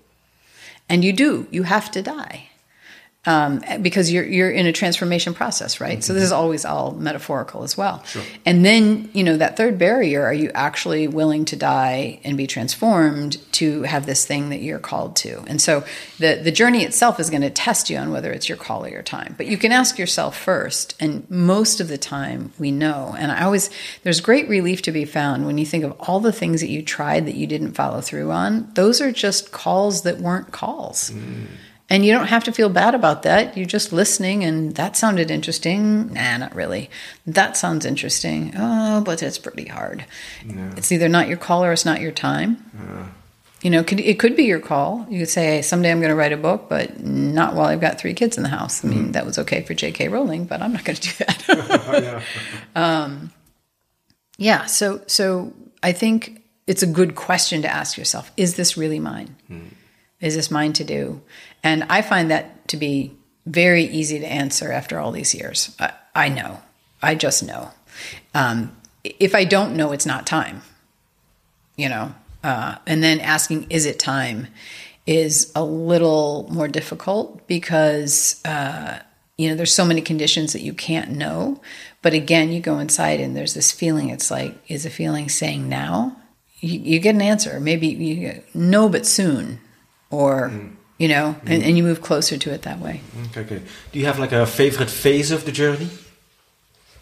And you do. You have to die. Um, because you're you're in a transformation process, right? So this is always all metaphorical as well. Sure. And then you know that third barrier: are you actually willing to die and be transformed to have this thing that you're called to? And so the the journey itself is going to test you on whether it's your call or your time. But you can ask yourself first, and most of the time we know. And I always there's great relief to be found when you think of all the things that you tried that you didn't follow through on. Those are just calls that weren't calls. And you don't have to feel bad about that. You're just listening, and that sounded interesting. Nah, not really. That sounds interesting. Oh, but it's pretty hard. It's either not your call or it's not your time. You know, could, it could be your call. You could say, hey, someday I'm going to write a book, but not while I've got three kids in the house. I mean, that was okay for J.K. Rowling, but I'm not going to do that. *laughs* yeah. Um, yeah. So, so I think it's a good question to ask yourself: Is this really mine? Is this mine to do? And I find that to be very easy to answer after all these years. I, I know. I just know. Um, if I don't know, it's not time. You know. Uh, and then asking, "Is it time?" is a little more difficult because uh, you know there's so many conditions that you can't know. But again, you go inside and there's this feeling. It's like, is a feeling saying now? You, you get an answer. Maybe you get, no, but soon, or you know, and, mm-hmm. and you move closer to it that way. Okay, okay. Do you have like a favorite phase of the journey?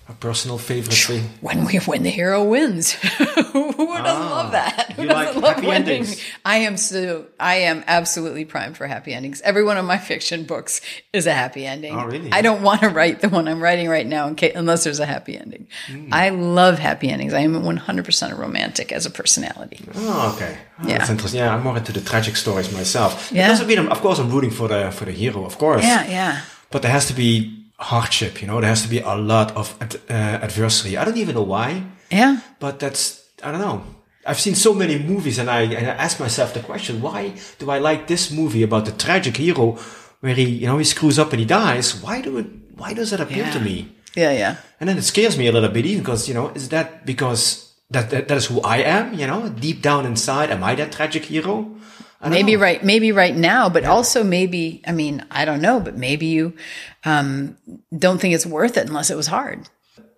A personal favorite phase? When we when the hero wins, *laughs* who doesn't love that? Who you doesn't like love happy winning? endings. I am so I am absolutely primed for happy endings. Every one of my fiction books is a happy ending. Oh, really? I don't want to write the one I'm writing right now case, unless there's a happy ending. Hmm. I love happy endings. I am 100% a romantic as a personality. Oh, okay. Oh, Yeah. That's interesting. Yeah, I'm more into the tragic stories myself. It Yeah. doesn't mean, I'm, of course, I'm rooting for the for the hero, of course. Yeah, yeah. But there has to be hardship. You know, there has to be a lot of ad, uh, adversity. I don't even know why, Yeah. but that's I don't know. I've seen so many movies, and I, and I ask myself the question: Why do I like this movie about the tragic hero, where he, you know, he screws up and he dies? Why do it? Why does that appeal to me? Yeah, yeah. And then it scares me a little bit, even because you know, is that because that that, that is who I am? You know, deep down inside, am I that tragic hero? Maybe know. right maybe right now but also maybe i mean i don't know but maybe you um, don't think it's worth it unless it was hard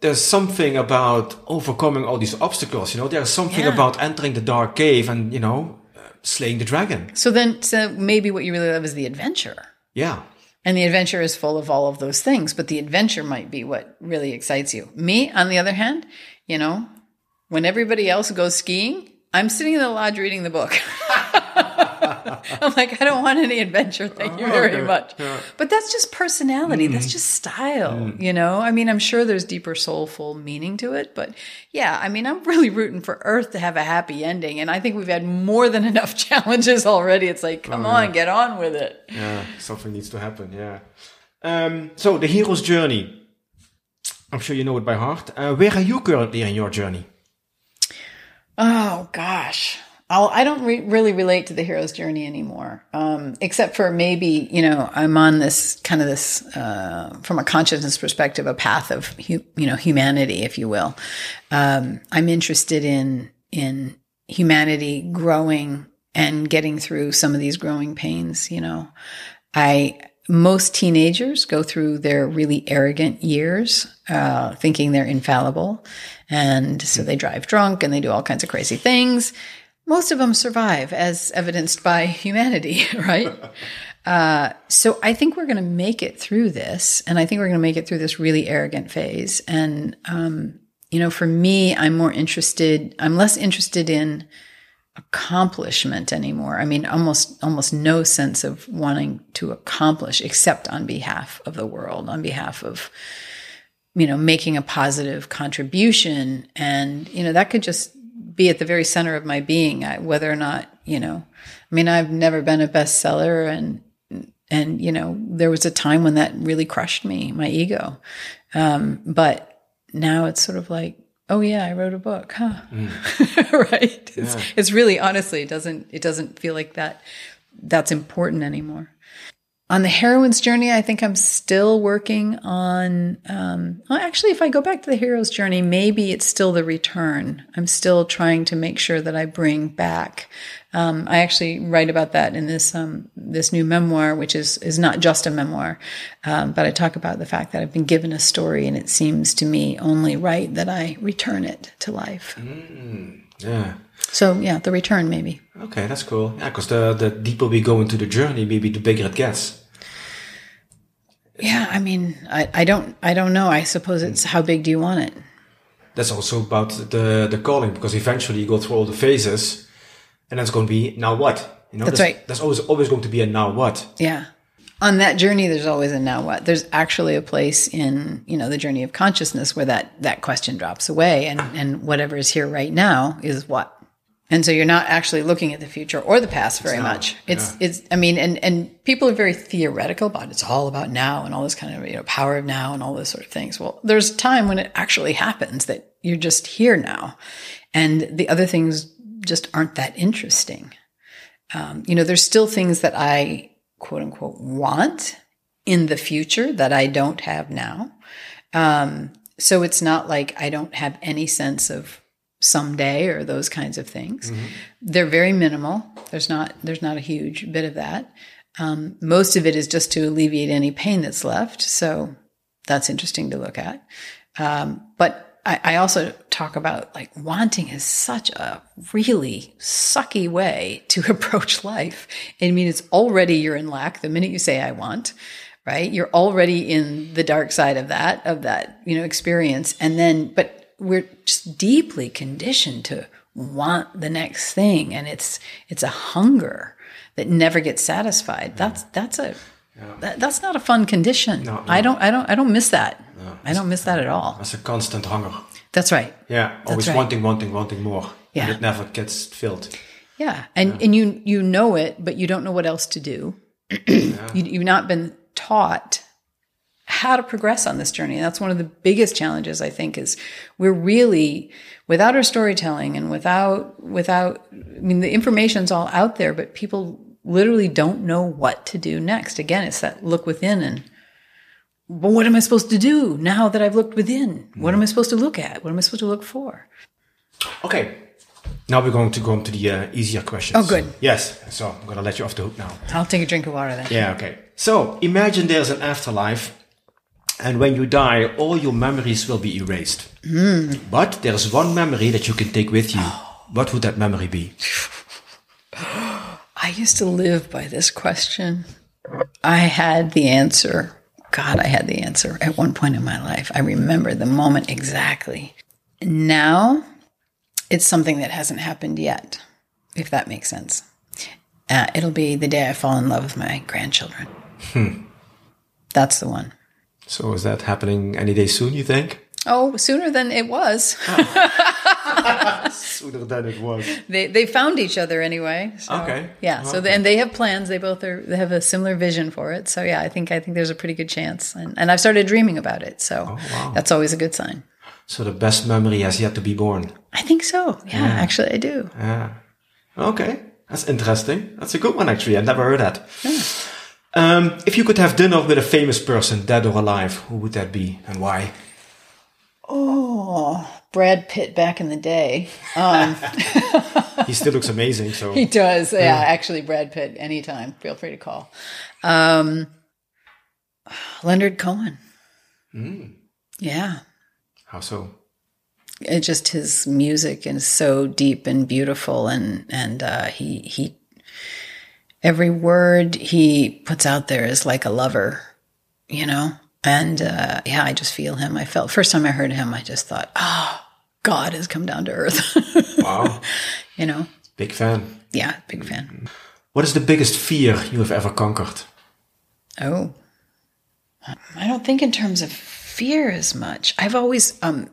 There's something about overcoming all these obstacles. You know, there's something Yeah. about entering the dark cave and you know, uh, slaying the dragon. so then so maybe what you really love is the adventure Yeah. and the adventure is full of all of those things but the adventure might be what really excites you me on the other hand you know when everybody else goes skiing i'm sitting in the lodge reading the book *laughs* *laughs* I'm like, I don't want any adventure. Thank you very okay. much. But that's just personality. That's just style, you know? I mean, I'm sure there's deeper soulful meaning to it, but yeah, I mean, I'm really rooting for Earth to have a happy ending. And I think we've had more than *laughs* enough challenges already. It's like, come on, get on with it. Yeah. Something needs to happen. Yeah. Um, so the hero's journey. I'm sure you know it by heart. Uh, where are you currently in your journey? Oh gosh. I'll, I don't re- really relate to the hero's journey anymore, um, except for maybe you know I'm on this kind of this uh, from a consciousness perspective, a path of hu- you know humanity, if you will. Um, I'm interested in in humanity growing and getting through some of these growing pains. You know, I most teenagers go through their really arrogant years, uh, thinking they're infallible, and so they drive drunk and they do all kinds of crazy things most of them survive, as evidenced by humanity, *laughs* right? uh, so I think we're going to make it through this, and I think we're going to make it through this really arrogant phase. And um, you know, for me, I'm more interested. I'm less interested in accomplishment anymore. I mean, almost almost no sense of wanting to accomplish, except on behalf of the world, on behalf of you know making a positive contribution, and you know that could just be at the very center of my being, I, whether or not, you know, I mean, I've never been a bestseller and, and, you know, there was a time when that really crushed me, my ego. Um, but now it's sort of like, oh yeah, I wrote a book, huh? Mm. *laughs* right. Yeah. It's, it's really, honestly, it doesn't, it doesn't feel like that, that's important anymore. On the heroine's journey, I think I'm still working on. Um, well, actually, if I go back to the hero's journey, maybe it's still the return. I'm still trying to make sure that I bring back. Um, I actually write about that in this um, this new memoir, which is is not just a memoir, um, but I talk about the fact that I've been given a story, and it seems to me only right that I return it to life. Mm, yeah. So yeah, the return maybe. Okay, that's cool. Yeah, because the the deeper we go into the journey, maybe the bigger it gets. Yeah, I mean, I, I don't I don't know. I suppose it's how big do you want it? That's also about the the calling because eventually you go through all the phases, and that's going to be now what you know. That's there's, right. There's always always going to be a now what. Yeah. On that journey, there's always a now what. There's actually a place in you know the journey of consciousness where that that question drops away, and and whatever is here right now is what and so you're not actually looking at the future or the past very much. It's yeah. it's I mean and and people are very theoretical about it. it's all about now and all this kind of you know power of now and all those sort of things. Well, there's a time when it actually happens that you're just here now, and the other things just aren't that interesting. Um, you know, there's still things that I quote unquote want in the future that I don't have now. Um, so it's not like I don't have any sense of someday or those kinds of things. Mm-hmm. They're very minimal. There's not there's not a huge bit of that. Um, most of it is just to alleviate any pain that's left. So that's interesting to look at. Um, but I, I, also talk about like wanting is such a really sucky way to *laughs* approach life. I mean, it's already you're in lack the minute you say I want right you're already in the dark side of that of that you know experience and then but we're just deeply conditioned to want the next thing and it's it's a hunger that never gets satisfied. That's that's a yeah. that, that's not a fun condition. No, no. i don't i don't i don't miss that. No, i don't miss that at all. That's a constant hunger. That's right. Yeah always right. wanting wanting wanting more. Yeah. and it never gets filled. Yeah and yeah. and you you know it but you don't know what else to do. *clears throat* You, you've not been taught how to progress on this journey. And that's one of the biggest challenges I think is we're really without our storytelling and without without I mean the information's all out there, but people literally don't know what to do next. Again, it's that look within and but what am I supposed to do now that I've looked within? What am I supposed to look at? What am I supposed to look for? Okay. Now we're going to go on to the uh, easier questions. Oh, good. Yes. So I'm going to let you off the hook now. I'll take a drink of water then. Yeah, okay. So imagine there's an afterlife and when you die, all your memories will be erased. Mm. But there's one memory that you can take with you. What would that memory be? *gasps* I used to live by this question. I had the answer. God, I had the answer at one point in my life. I remember the moment exactly. Now, it's something that hasn't happened yet, if that makes sense. Uh, it'll be the day I fall in love with my grandchildren. Hmm. That's the one. So is that happening any day soon, you think? Oh, sooner than it was. *laughs* Sooner than it was. they they found each other anyway. So, Okay. Yeah. So Okay. and they have plans. They both are. They have a similar vision for it. So yeah, I think I think there's a pretty good chance. And and I've started dreaming about it. So Oh, wow. that's always a good sign. So the best memory has yet to be born. I think so. Yeah, actually, I do. Yeah. Okay. That's interesting. That's a good one, actually. I never heard that. Um, if you could have dinner with a famous person, dead or alive, who would that be and why? Oh, Brad Pitt back in the day. Um, *laughs* He still looks amazing. So he does. Yeah, actually, Brad Pitt. Anytime, feel free to call. Um, Leonard Cohen. Yeah. how so? it just his music is so deep and beautiful and and uh, he he every word he puts out there is like a lover you know and uh, yeah i just feel him i felt first time i heard him i just thought oh god has come down to earth *laughs* Wow. you know Big fan. yeah big fan What is the biggest fear you have ever conquered? Oh, I don't think in terms of fear as much. I've always, um,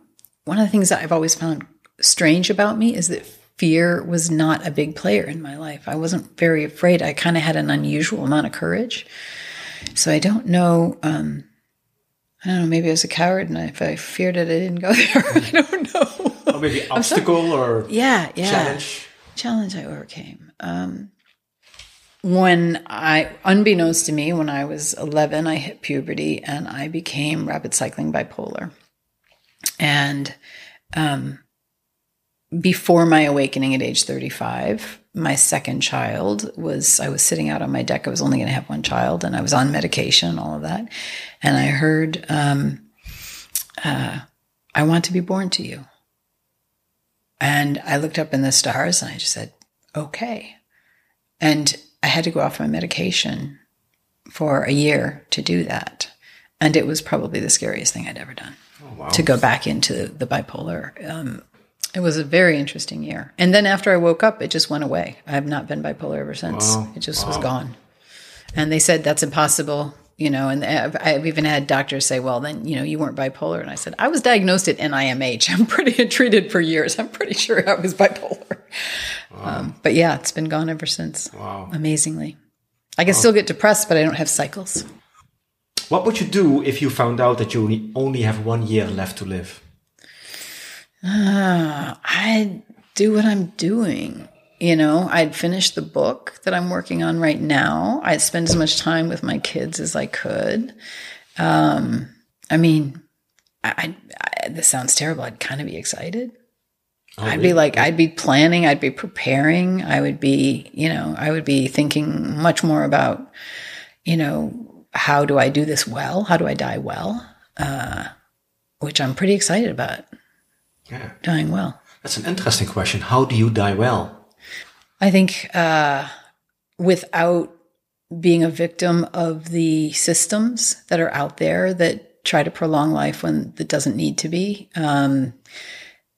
one of the things that I've always found strange about me is that fear was not a big player in my life. I wasn't very afraid. I kind of had an unusual amount of courage. So I don't know. Um, I don't know. Maybe I was a coward, and if I feared it, I didn't go *laughs* there. I don't know. Or maybe obstacle or Yeah, yeah challenge? challenge I overcame. Um, when I, unbeknownst to me, when I was 11, I hit puberty and I became rapid cycling bipolar. And um, before my awakening at age 35, my second child was, I was sitting out on my deck. I was only going to have one child and I was on medication and all of that. And I heard, um, uh, I want to be born to you. And I looked up in the stars and I just said, okay. And I had to go off my medication for a year to do that. And it was probably the scariest thing I'd ever done Oh, wow. to go back into the bipolar. Um, it was a very interesting year. And then after I woke up, it just went away. I have not been bipolar ever since. Wow. It just was gone. And they said that's impossible, you know. And I've, I've even had doctors say, "Well, then you know you weren't bipolar." And I said, "I was diagnosed at NIMH. *laughs* I'm pretty *laughs* treated for years. I'm pretty sure I was bipolar." Um, but yeah, it's been gone ever since. Wow. Amazingly, I can still get depressed, but I don't have cycles. What would you do if you found out that you only have one year left to live? *sighs* I'd do what I'm doing. You know, I'd finish the book that I'm working on right now. I'd spend as much time with my kids as I could. Um, I mean, I, I, this sounds terrible. I'd kind of be excited. I'd be like, I'd be planning, I'd be preparing, I would be, you know, I would be thinking much more about, you know, how do I do this well? How do I die well? Uh, which I'm pretty excited about Yeah. dying well. That's an interesting question. How do you die well? I think uh, without being a victim of the systems that are out there that try to prolong life when it doesn't need to be. Um,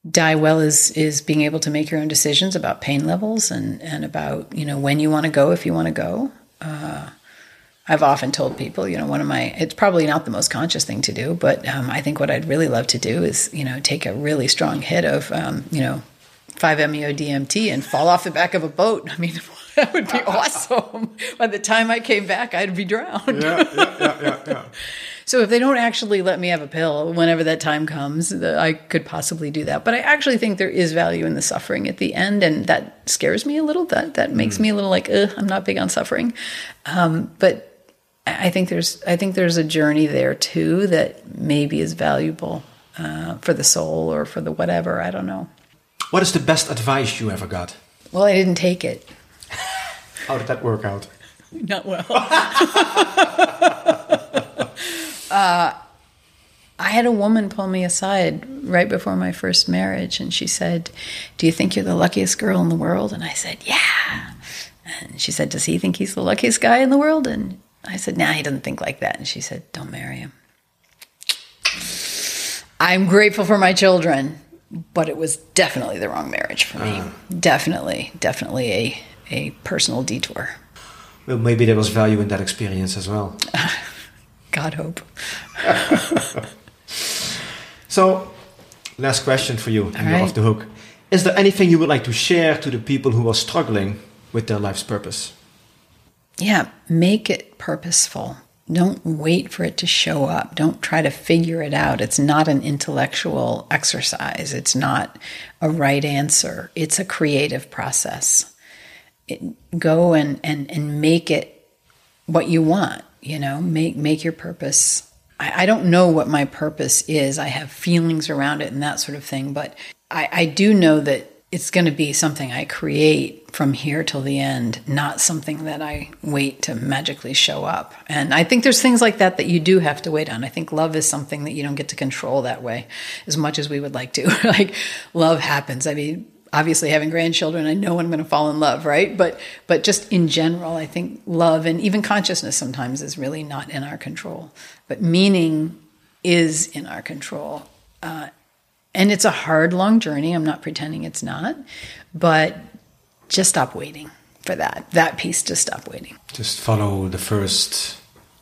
die well is is being able to make your own decisions about pain levels and and about you know when you want to go if you want to go. Uh, I've often told people, you know, one of my, it's probably not the most conscious thing to do, but um, I think what I'd really love to do is, you know, take a really strong hit of, um, you know, 5-MeO DMT and fall off the back of a boat. I mean, *laughs* that would be awesome. *laughs* By the time I came back, I'd be drowned. Yeah, yeah, yeah, yeah, yeah. *laughs* So if they don't actually let me have a pill whenever that time comes, the, I could possibly do that. But I actually think there is value in the suffering at the end, and that scares me a little. That that makes me a little like, Ugh, I'm not big on suffering. Um, but I I think there's I think there's a journey there too that maybe is valuable uh, for the soul or for the whatever. I don't know. What is the best advice you ever got? Well, I didn't take it. How did that work out? Not well. *laughs* uh, I had a woman pull me aside right before my first marriage, and she said, Do you think you're the luckiest girl in the world? And I said, Yeah. And she said, Does he think he's the luckiest guy in the world? And I said, Nah, he doesn't think like that. And she said, Don't marry him. I'm grateful for my children, but it was definitely the wrong marriage for me. Ah. Definitely, definitely a, a personal detour. Well, maybe there was value in that experience as well. *laughs* God hope. *laughs* So, last question for you, and you're right. off the hook. Is there anything you would like to share to the people who are struggling with their life's purpose? Yeah, make it purposeful. Don't wait for it to show up. Don't try to figure it out. It's not an intellectual exercise. It's not a right answer. It's a creative process. It, go and, and, and make it what you want, you know, make, make your purpose. I, I don't know what my purpose is. I have feelings around it and that sort of thing, but I, I do know that it's going to be something I create from here till the end, not something that I wait to magically show up. And I think there's things like that that you do have to wait on. I think love is something that you don't get to control that way as much as we would like to. *laughs* like love happens. I mean, obviously having grandchildren, I know I'm going to fall in love, right? But but just in general, I think love and even consciousness sometimes is really not in our control. But meaning is in our control. Uh, and it's a hard, long journey. I'm not pretending it's not, but just stop waiting for that. That piece, just stop waiting. Just follow the first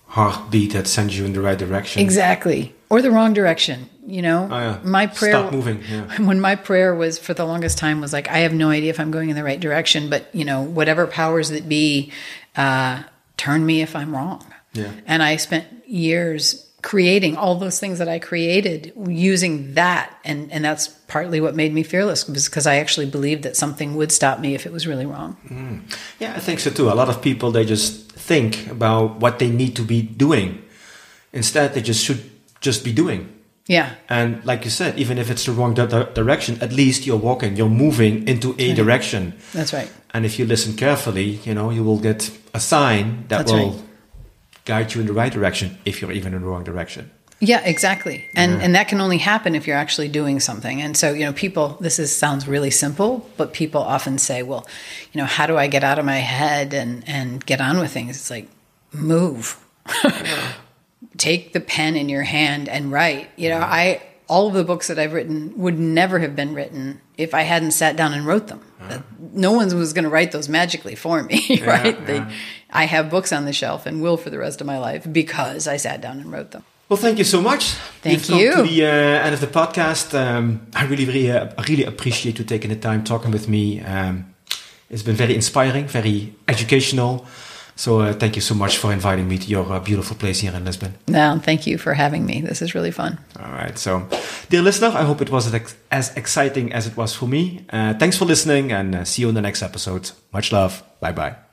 heartbeat that sends you in the right direction. Exactly. Or the wrong direction. You know, Oh, yeah. my prayer. Stop moving, yeah. *laughs* When my prayer was for the longest time was like, I have no idea if I'm going in the right direction, but you know, whatever powers that be, uh, turn me if I'm wrong. Yeah. And I spent years creating all those things that I created using that, and and that's partly what made me fearless was because I actually believed that something would stop me if it was really wrong. Mm. Yeah, I think so too. A lot of people they just think about what they need to be doing. Instead, they just should just be doing. Yeah. And like you said, even if it's the wrong di- di- direction, at least you're walking, you're moving into a direction. That's right. And if you listen carefully, you know, you will get a sign that That's will right. Guide you in the right direction if you're even in the wrong direction. Yeah, exactly. And and that can only happen if you're actually doing something. And so, you know, people this is sounds really simple, but people often say, "Well, you know, how do I get out of my head and and get on with things?" It's like move. *laughs* Take the pen in your hand and write. You know, I all of the books that I've written would never have been written if I hadn't sat down and wrote them. That- No one was going to write those magically for me, *laughs* right? They, I have books on the shelf and will for the rest of my life because I sat down and wrote them. Well, thank you so much. Thank We've come you. to the uh, end of the podcast. Um, I really, really, uh, really appreciate you taking the time talking with me. Um, it's been very inspiring, very educational. So uh, thank you so much for inviting me to your uh, beautiful place here in Lisbon. No, thank you for having me. This is really fun. All right. So, dear listener, I hope it was as, exciting as it was for me. Uh, thanks for listening and uh, see you in the next episode. Much love. Bye bye.